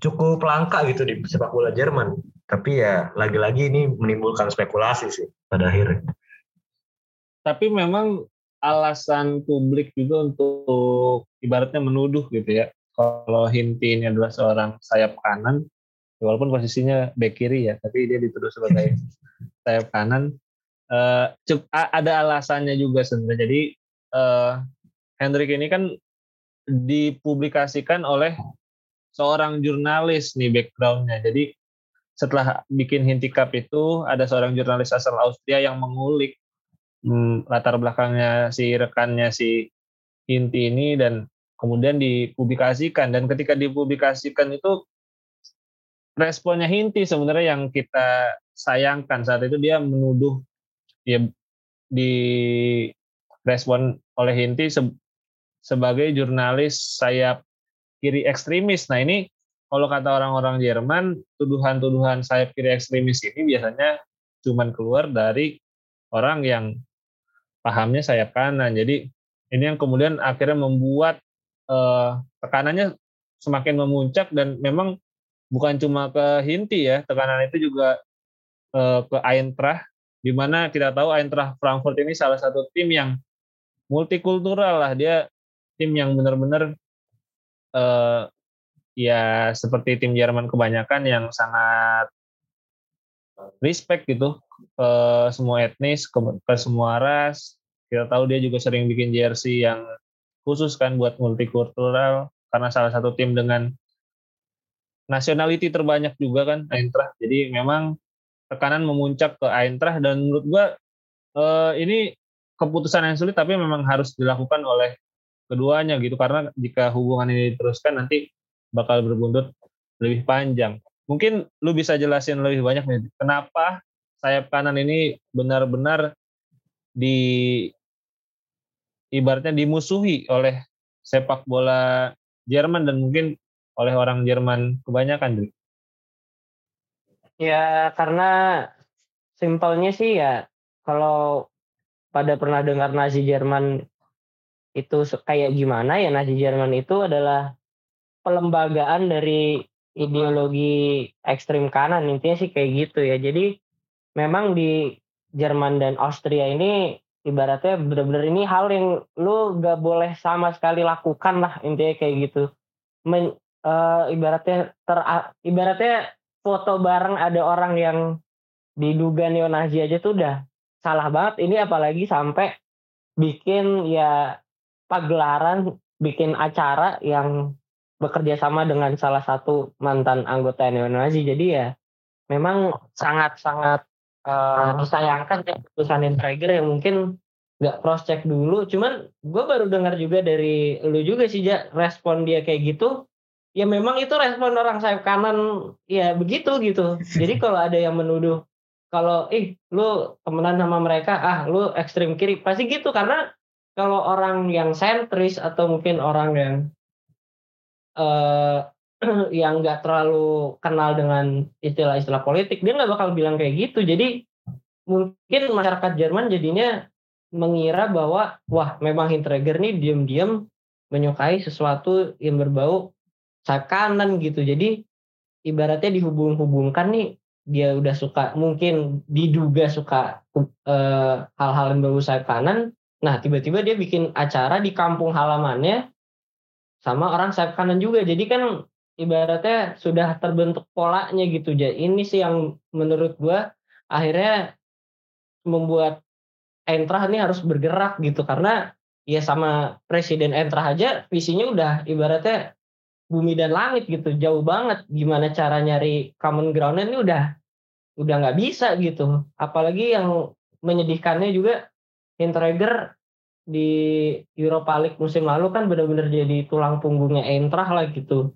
cukup langka gitu di sepak bola Jerman. Tapi ya lagi-lagi ini menimbulkan spekulasi sih pada akhirnya. Tapi memang alasan publik juga untuk ibaratnya menuduh gitu ya kalau Hinti ini adalah seorang sayap kanan walaupun posisinya back kiri ya tapi dia dituduh sebagai sayap kanan uh, ada alasannya juga sebenarnya. Jadi uh, Hendrik ini kan dipublikasikan oleh seorang jurnalis nih backgroundnya. Jadi setelah bikin Hinti Cup itu ada seorang jurnalis asal Austria yang mengulik hmm, latar belakangnya si rekannya si Inti ini dan kemudian dipublikasikan. Dan ketika dipublikasikan itu responnya Hinti sebenarnya yang kita sayangkan. Saat itu dia menuduh ya di respon oleh Hinti se, sebagai jurnalis sayap kiri ekstremis. Nah ini kalau kata orang-orang Jerman, tuduhan-tuduhan sayap kiri ekstremis ini biasanya cuma keluar dari orang yang pahamnya sayap kanan. Jadi ini yang kemudian akhirnya membuat uh, tekanannya semakin memuncak dan memang bukan cuma ke Hinti ya, tekanan itu juga uh, ke Eintracht di mana kita tahu Eintracht Frankfurt ini salah satu tim yang multikultural lah dia tim yang benar-benar uh, ya seperti tim Jerman kebanyakan yang sangat respect gitu ke semua etnis, ke, ke semua ras. Kita tahu dia juga sering bikin jersey yang khusus kan buat multikultural karena salah satu tim dengan nationality terbanyak juga kan Eintracht. Jadi memang tekanan memuncak ke Eintracht dan menurut gua eh, ini keputusan yang sulit tapi memang harus dilakukan oleh keduanya gitu karena jika hubungan ini diteruskan nanti bakal berbuntut lebih panjang. Mungkin lu bisa jelasin lebih banyak nih kenapa sayap kanan ini benar-benar di ibaratnya dimusuhi oleh sepak bola Jerman dan mungkin oleh orang Jerman kebanyakan, Ya karena simpelnya sih ya kalau pada pernah dengar Nazi Jerman itu kayak gimana ya Nazi Jerman itu adalah pelembagaan dari ideologi ekstrim kanan intinya sih kayak gitu ya jadi memang di Jerman dan Austria ini ibaratnya benar-benar ini hal yang lu gak boleh sama sekali lakukan lah intinya kayak gitu. Men, uh, ibaratnya ter ibaratnya foto bareng ada orang yang diduga neonazi aja tuh udah salah banget. Ini apalagi sampai bikin ya pagelaran, bikin acara yang bekerja sama dengan salah satu mantan anggota neonazi. Jadi ya memang sangat-sangat uh, disayangkan ya keputusan Traeger yang mungkin nggak cross check dulu cuman gue baru dengar juga dari lu juga sih ja, respon dia kayak gitu ya memang itu respon orang sayap kanan ya begitu gitu jadi kalau ada yang menuduh kalau ih lu temenan sama mereka ah lu ekstrim kiri. Pasti gitu karena kalau orang yang sentris atau mungkin orang yang uh, yang nggak terlalu kenal dengan istilah-istilah politik dia nggak bakal bilang kayak gitu. Jadi mungkin masyarakat Jerman jadinya mengira bahwa wah memang Hintreger nih diam-diam menyukai sesuatu yang berbau sayap kanan gitu. Jadi ibaratnya dihubung-hubungkan nih dia udah suka mungkin diduga suka hal hal-hal yang berbau sayap kanan. Nah tiba-tiba dia bikin acara di kampung halamannya sama orang sayap kanan juga. Jadi kan ibaratnya sudah terbentuk polanya gitu. Jadi ini sih yang menurut gua akhirnya membuat Entrah ini harus bergerak gitu. Karena ya sama presiden Entrah aja visinya udah ibaratnya bumi dan langit gitu jauh banget. Gimana cara nyari common ground ini udah udah nggak bisa gitu. Apalagi yang menyedihkannya juga Hintrager di Europa League musim lalu kan benar-benar jadi tulang punggungnya Eintracht lah gitu.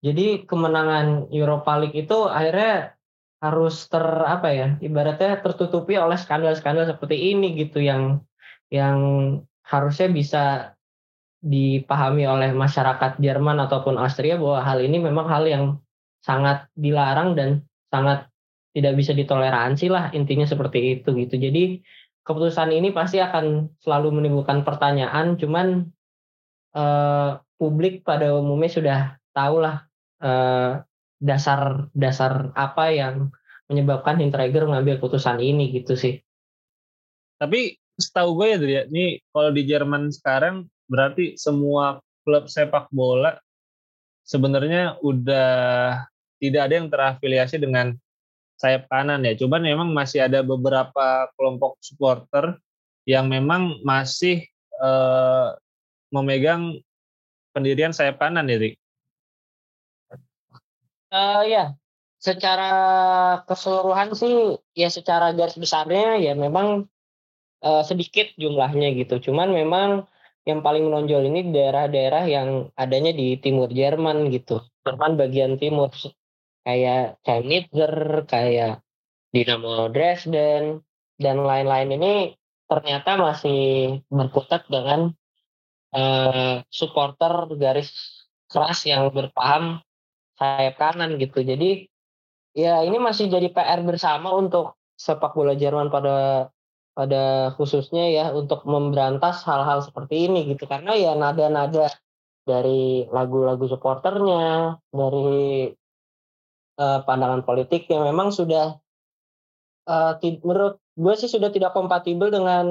Jadi kemenangan Europa League itu akhirnya harus ter apa ya ibaratnya tertutupi oleh skandal-skandal seperti ini gitu yang yang harusnya bisa dipahami oleh masyarakat Jerman ataupun Austria bahwa hal ini memang hal yang sangat dilarang dan sangat tidak bisa ditoleransi lah intinya seperti itu gitu. Jadi keputusan ini pasti akan selalu menimbulkan pertanyaan cuman eh, publik pada umumnya sudah tahu lah eh, apa yang menyebabkan Hinteregger mengambil keputusan ini gitu sih. Tapi setahu gue ya, ya ini kalau di Jerman sekarang berarti semua klub sepak bola sebenarnya udah tidak ada yang terafiliasi dengan sayap kanan ya. Cuman memang masih ada beberapa kelompok supporter yang memang masih uh, memegang pendirian sayap kanan ya? Uh, ya, secara keseluruhan sih ya secara garis besarnya ya memang uh, sedikit jumlahnya gitu. Cuman memang yang paling menonjol ini daerah-daerah yang adanya di timur Jerman gitu. Jerman bagian timur kayak Chemnitzer, kayak Dinamo Dresden dan lain-lain ini ternyata masih berkutat dengan uh, supporter garis keras yang berpaham sayap kanan gitu. Jadi ya ini masih jadi PR bersama untuk sepak bola Jerman pada pada khususnya ya untuk memberantas hal-hal seperti ini gitu. Karena ya nada-nada dari lagu-lagu supporternya dari uh, pandangan politik yang memang sudah uh, menurut gue sih sudah tidak kompatibel dengan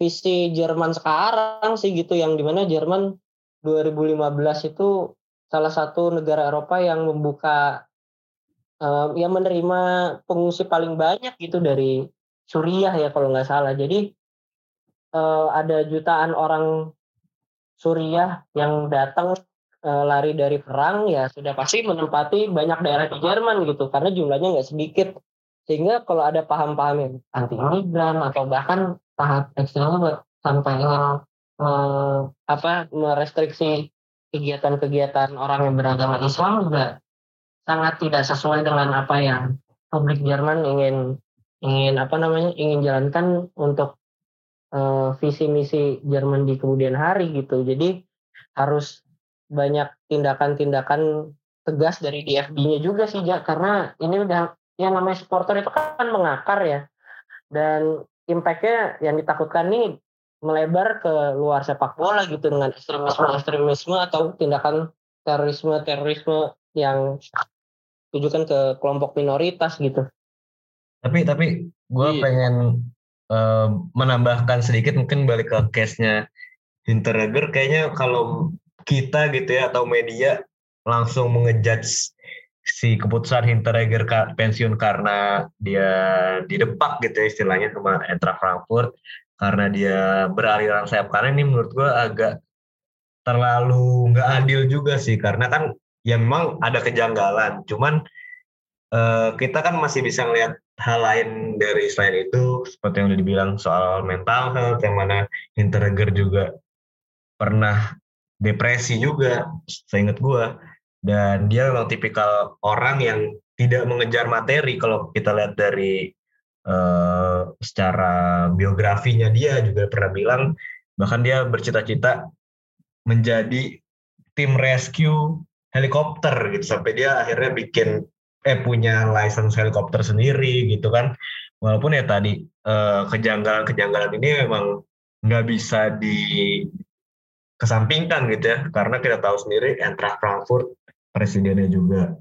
visi Jerman sekarang sih gitu yang di mana Jerman 2015 itu salah satu negara Eropa yang membuka uh, yang menerima pengungsi paling banyak gitu dari Suriah ya kalau nggak salah. Jadi uh, ada jutaan orang Suriah yang datang uh, lari dari perang ya sudah pasti menempati banyak daerah di Jerman gitu karena jumlahnya nggak sedikit. Sehingga kalau ada paham-paham yang anti imigran atau bahkan tahap ekstrim sampai uh, apa merestriksi kegiatan-kegiatan orang yang beragama Islam juga sangat tidak sesuai dengan apa yang publik Jerman ingin ingin apa namanya ingin jalankan untuk uh, visi misi Jerman di kemudian hari gitu jadi harus banyak tindakan-tindakan tegas dari DFB-nya juga sih ya karena ini udah yang namanya supporter itu kan mengakar ya dan impactnya yang ditakutkan nih melebar ke luar sepak bola gitu dengan ekstremisme-ekstremisme atau tindakan terorisme-terorisme yang tujukan ke kelompok minoritas gitu. Tapi tapi gue iya. pengen uh, menambahkan sedikit mungkin balik ke case-nya Hinteregger kayaknya kalau kita gitu ya atau media langsung mengejudge si keputusan Hinteregger pensiun karena dia didepak gitu ya istilahnya sama Eintracht Frankfurt karena dia beraliran sayap kanan ini menurut gue agak terlalu nggak adil juga sih karena kan ya memang ada kejanggalan cuman uh, kita kan masih bisa ngelihat hal lain dari selain itu seperti yang udah dibilang soal mental health yang mana Hinteregger juga pernah depresi juga seingat gue dan dia memang tipikal orang yang tidak mengejar materi kalau kita lihat dari uh, secara biografinya dia juga pernah bilang bahkan dia bercita-cita menjadi tim rescue helikopter gitu sampai dia akhirnya bikin eh punya license helikopter sendiri gitu kan. Walaupun ya tadi kejanggalan-kejanggalan ini memang nggak bisa di kesampingkan gitu ya. Karena kita tahu sendiri Eintracht Frankfurt presidennya juga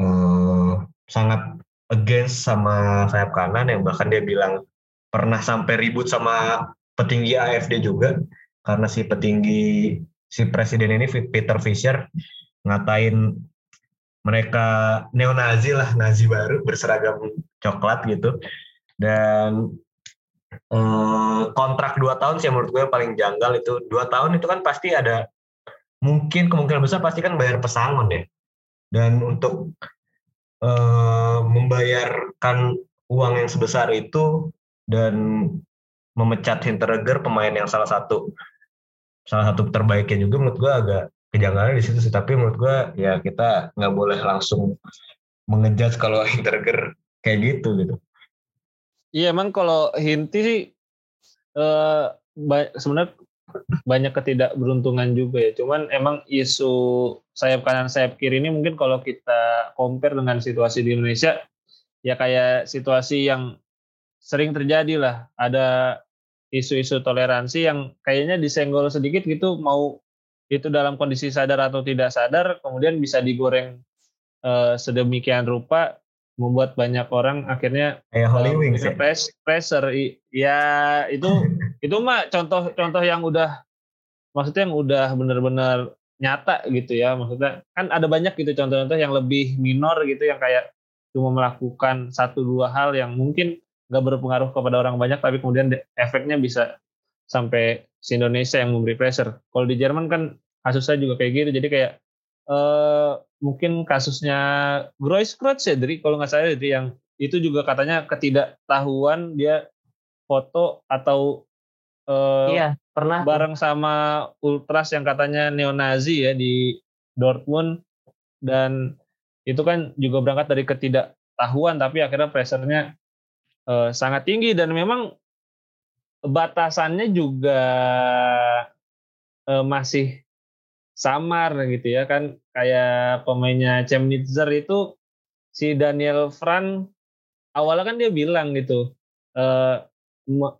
uh, sangat against sama sayap kanan yang bahkan dia bilang pernah sampai ribut sama petinggi AFD juga. Karena si petinggi si presiden ini Peter Fischer ngatain mereka neo-Nazi lah, Nazi baru berseragam coklat gitu. Dan eh, kontrak dua tahun sih menurut gue paling janggal itu dua tahun itu kan pasti ada mungkin kemungkinan besar pasti kan bayar pesangon ya. Dan untuk eh, membayarkan uang yang sebesar itu dan memecat Hinteregger pemain yang salah satu salah satu terbaiknya juga menurut gue agak kejanggalan di situ sih tapi menurut gue ya kita nggak boleh langsung mengejat kalau Hinterger kayak gitu gitu iya emang kalau Hinti sih uh, sebenarnya banyak ketidakberuntungan juga ya. Cuman emang isu sayap kanan sayap kiri ini mungkin kalau kita compare dengan situasi di Indonesia ya kayak situasi yang sering terjadi lah. Ada isu-isu toleransi yang kayaknya disenggol sedikit gitu mau itu dalam kondisi sadar atau tidak sadar kemudian bisa digoreng uh, sedemikian rupa membuat banyak orang akhirnya kayak Holy um, Wings ya? press, pressure ya itu itu mah contoh-contoh yang udah maksudnya yang udah benar-benar nyata gitu ya maksudnya kan ada banyak gitu contoh-contoh yang lebih minor gitu yang kayak cuma melakukan satu dua hal yang mungkin nggak berpengaruh kepada orang banyak tapi kemudian efeknya bisa sampai si Indonesia yang memberi pressure. Kalau di Jerman kan kasusnya juga kayak gitu. Jadi kayak eh, mungkin kasusnya Greuskreutz ya dari kalau nggak salah dari yang itu juga katanya ketidaktahuan dia foto atau eh, iya, pernah bareng sama ultras yang katanya neonazi ya di Dortmund dan itu kan juga berangkat dari ketidaktahuan tapi akhirnya pressernya uh, sangat tinggi dan memang batasannya juga uh, masih samar gitu ya kan. Kayak pemainnya Chemnitzer itu si Daniel Fran awalnya kan dia bilang gitu uh,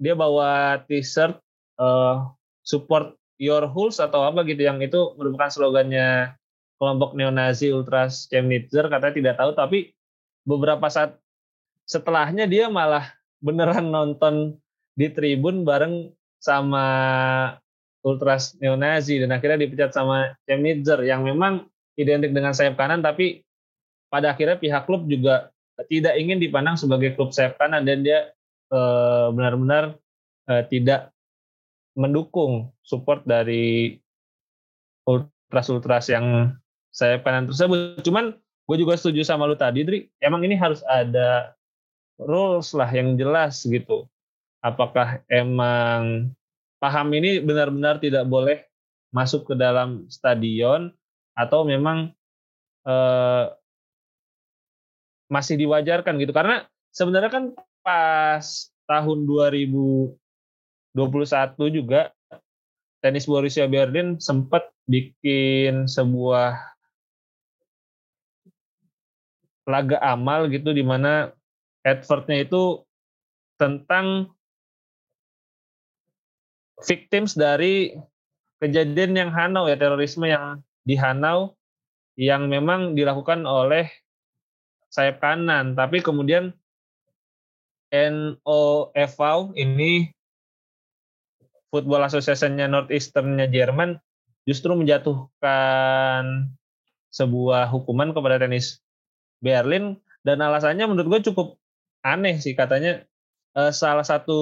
dia bawa t-shirt uh, support your hulls atau apa gitu yang itu merupakan slogannya kelompok neonazi ultras Chemnitzer katanya tidak tahu. Tapi beberapa saat setelahnya dia malah beneran nonton di tribun bareng sama ultras neonazi dan akhirnya dipecat sama Chemnitzer yang memang identik dengan sayap kanan tapi pada akhirnya pihak klub juga tidak ingin dipandang sebagai klub sayap kanan dan dia eh, benar-benar eh, tidak mendukung support dari ultras-ultras yang sayap kanan tersebut. Cuman gue juga setuju sama lu tadi, Dri. Emang ini harus ada rules lah yang jelas gitu. Apakah emang paham ini benar-benar tidak boleh masuk ke dalam stadion atau memang eh, masih diwajarkan gitu? Karena sebenarnya kan pas tahun 2021 juga tenis Borussia Berlin sempat bikin sebuah laga amal gitu di mana advertnya itu tentang victims dari kejadian yang Hanau ya terorisme yang di Hanau yang memang dilakukan oleh sayap kanan. Tapi kemudian NOFV ini Football Association-nya Northeastern-nya Jerman justru menjatuhkan sebuah hukuman kepada tenis Berlin. Dan alasannya menurut gue cukup aneh sih katanya uh, salah satu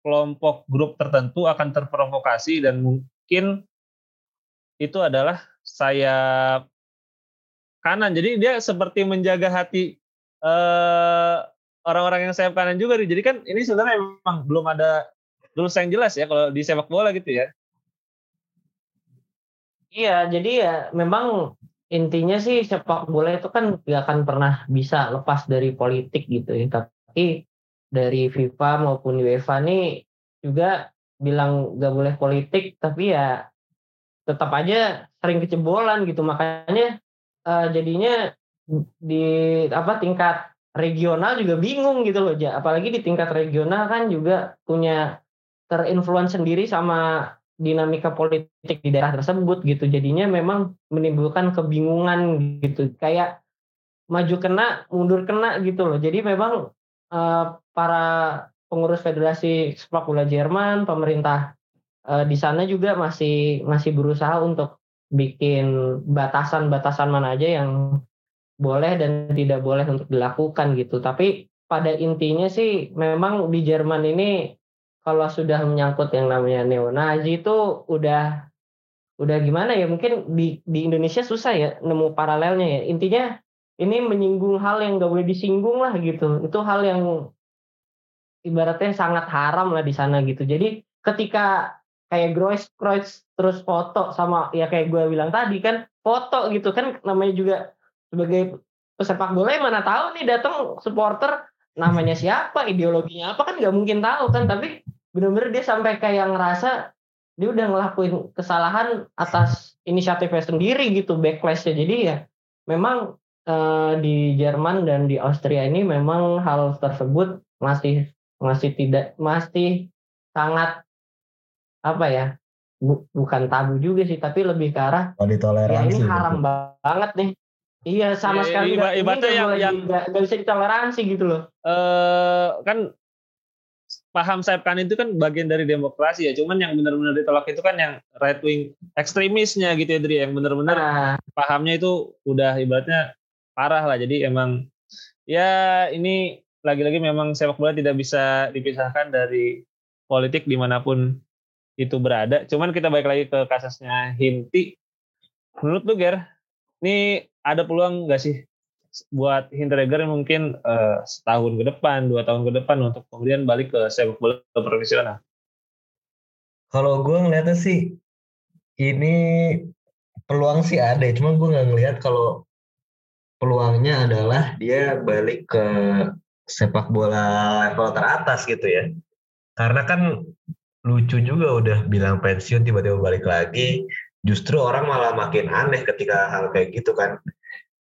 kelompok grup tertentu akan terprovokasi dan mungkin itu adalah sayap kanan. Jadi dia seperti menjaga hati eh, orang-orang yang sayap kanan juga. Jadi kan ini sebenarnya memang belum ada rules yang jelas ya kalau di sepak bola gitu ya. Iya, jadi ya memang intinya sih sepak bola itu kan gak akan pernah bisa lepas dari politik gitu ya. Tapi dari FIFA maupun UEFA nih juga bilang gak boleh politik tapi ya tetap aja sering kecebolan gitu. Makanya uh, jadinya di apa tingkat regional juga bingung gitu loh ja. Apalagi di tingkat regional kan juga punya terinfluence sendiri sama dinamika politik di daerah tersebut gitu. Jadinya memang menimbulkan kebingungan gitu. Kayak maju kena mundur kena gitu loh. Jadi memang uh, para pengurus federasi sepak bola Jerman, pemerintah uh, di sana juga masih masih berusaha untuk bikin batasan-batasan mana aja yang boleh dan tidak boleh untuk dilakukan gitu. Tapi pada intinya sih memang di Jerman ini kalau sudah menyangkut yang namanya neonazi itu udah udah gimana ya mungkin di di Indonesia susah ya nemu paralelnya ya. Intinya ini menyinggung hal yang gak boleh disinggung lah gitu. Itu hal yang ibaratnya sangat haram lah di sana gitu. Jadi ketika kayak Grois Kreutz terus foto sama ya kayak gue bilang tadi kan foto gitu kan namanya juga sebagai pesepak bola yang mana tahu nih datang supporter namanya siapa ideologinya apa kan nggak mungkin tahu kan tapi bener-bener dia sampai kayak ngerasa dia udah ngelakuin kesalahan atas inisiatifnya sendiri gitu backlashnya jadi ya memang eh, di Jerman dan di Austria ini memang hal tersebut masih masih tidak masih sangat apa ya bu- bukan tabu juga sih tapi lebih ke arah Oh, ya ditoleransi. ini haram banget nih iya sama Ya, sekali iba- ibaratnya nggak yang- boleh- yang- nggak nggak bisa ditoleransi gitu loh eh kan paham sayap kanan itu kan bagian dari demokrasi ya. Cuman yang benar-benar ditolak itu kan yang right wing ekstremisnya gitu ya, Dri. Yang benar-benar nah pahamnya itu udah ibaratnya parah lah. Jadi emang ya ini lagi-lagi memang sepak bola tidak bisa dipisahkan dari politik di mana pun itu berada. Cuman kita balik lagi ke kasusnya Hinti. Menurut lu Ger, ini ada peluang nggak sih buat Hinteregger mungkin eh, setahun ke depan, dua tahun ke depan untuk kemudian balik ke sepak bola profesional? Kalau gue ngeliatnya sih ini peluang sih ada, cuma gue nggak ngelihat kalau peluangnya adalah dia balik ke sepak bola level teratas gitu ya. Karena kan lucu juga udah bilang pensiun tiba-tiba balik lagi. Justru orang malah makin aneh ketika hal kayak gitu kan.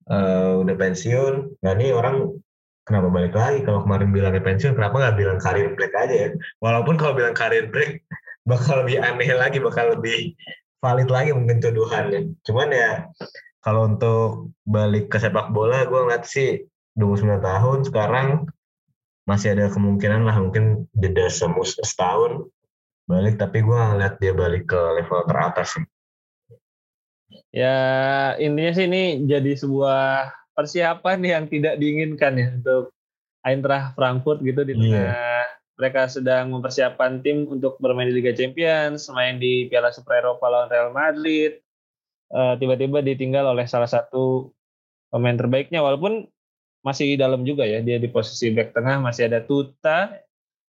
Eh, udah pensiun, nah ini orang kenapa balik lagi? Kalau kemarin bilangnya pensiun, kenapa nggak bilang karir break aja ya? Walaupun kalau bilang karir break, bakal lebih aneh lagi, bakal lebih valid lagi mungkin tuduhannya. Cuman ya kalau untuk balik ke sepak bola, gue ngeliat sih 29 tahun sekarang masih ada kemungkinan lah mungkin jeda semus setahun balik, tapi gue ngeliat dia balik ke level teratas sih. Ya intinya sih ini jadi sebuah persiapan yang tidak diinginkan ya untuk Eintracht Frankfurt gitu di Iya. tengah mereka sedang mempersiapkan tim untuk bermain di Liga Champions, main di Piala Super Eropa lawan Real Madrid. Eh, tiba-tiba ditinggal oleh salah satu pemain terbaiknya walaupun masih dalam juga ya dia di posisi back tengah masih ada Tuta,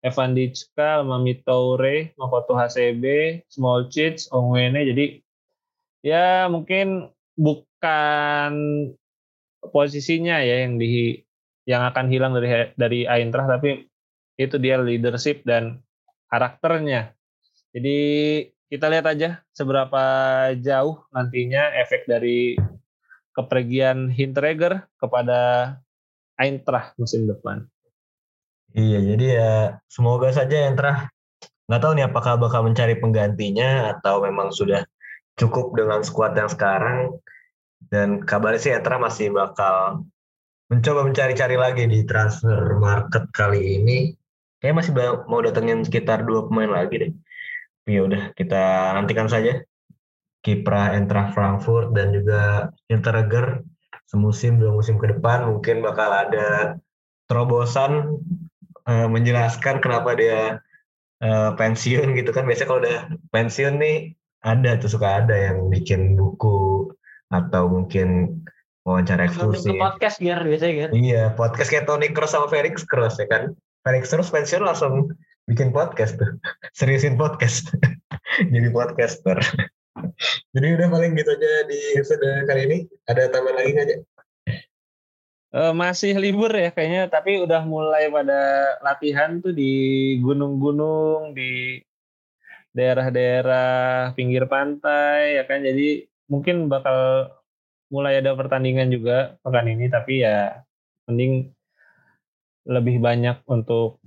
Evan Dicka, Mami Toure, Makoto Hasebe, Smolcic, Ongwene jadi ya mungkin bukan posisinya ya yang di yang akan hilang dari dari Eintracht tapi itu dia leadership dan karakternya. Jadi kita lihat aja seberapa jauh nantinya efek dari kepergian Hinteregger kepada Eintracht musim depan. Iya, jadi ya semoga saja terah nggak tahu nih apakah bakal mencari penggantinya atau memang sudah cukup dengan skuad yang sekarang dan kabarnya sih Etra masih bakal mencoba mencari-cari lagi di transfer market kali ini. Kayak masih mau datengin sekitar dua pemain lagi deh. Ya udah kita nantikan saja. Kiprah Eintracht Frankfurt dan juga Hinteregger semusim dua musim ke depan. Mungkin bakal ada terobosan eh, menjelaskan kenapa dia eh, pensiun gitu kan. Biasanya kalau udah pensiun nih ada tuh suka ada yang bikin buku atau mungkin wawancara eksklusif. podcast Ger biasanya kan iya podcast kayak Tony Kroos sama Felix Kroos ya kan? Felix Kroos pensiun langsung bikin podcast tuh. Seriusin podcast. Jadi podcaster. Jadi udah paling gitu aja di episode kali ini. Ada tambahan lagi aja Eh, masih libur ya kayaknya tapi udah mulai pada latihan tuh di gunung-gunung di daerah-daerah pinggir pantai ya kan? Jadi mungkin bakal mulai ada pertandingan juga pekan ini tapi ya mending lebih banyak untuk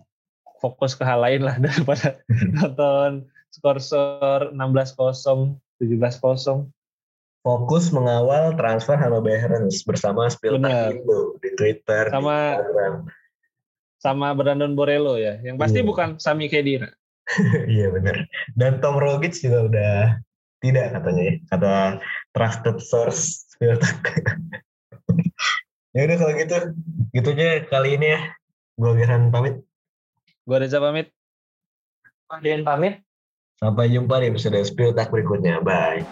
fokus ke hal lain lah daripada nonton skor-skor 16-0 17-0 fokus mengawal transfer Hanno Behrens bersama. Spieltag Indo di Twitter Sama- di Instagram. sama Brandon Borello ya yang pasti Iya. bukan Sami Khedira. Iya benar. Dan Tom Rogic juga udah tidak katanya ya kata trusted source ya udah kalau gitu gitu aja kali ini ya. Gue Gerhan pamit gue Reza pamit. Dean pamit. Sampai jumpa di episode Spieltag berikutnya. Bye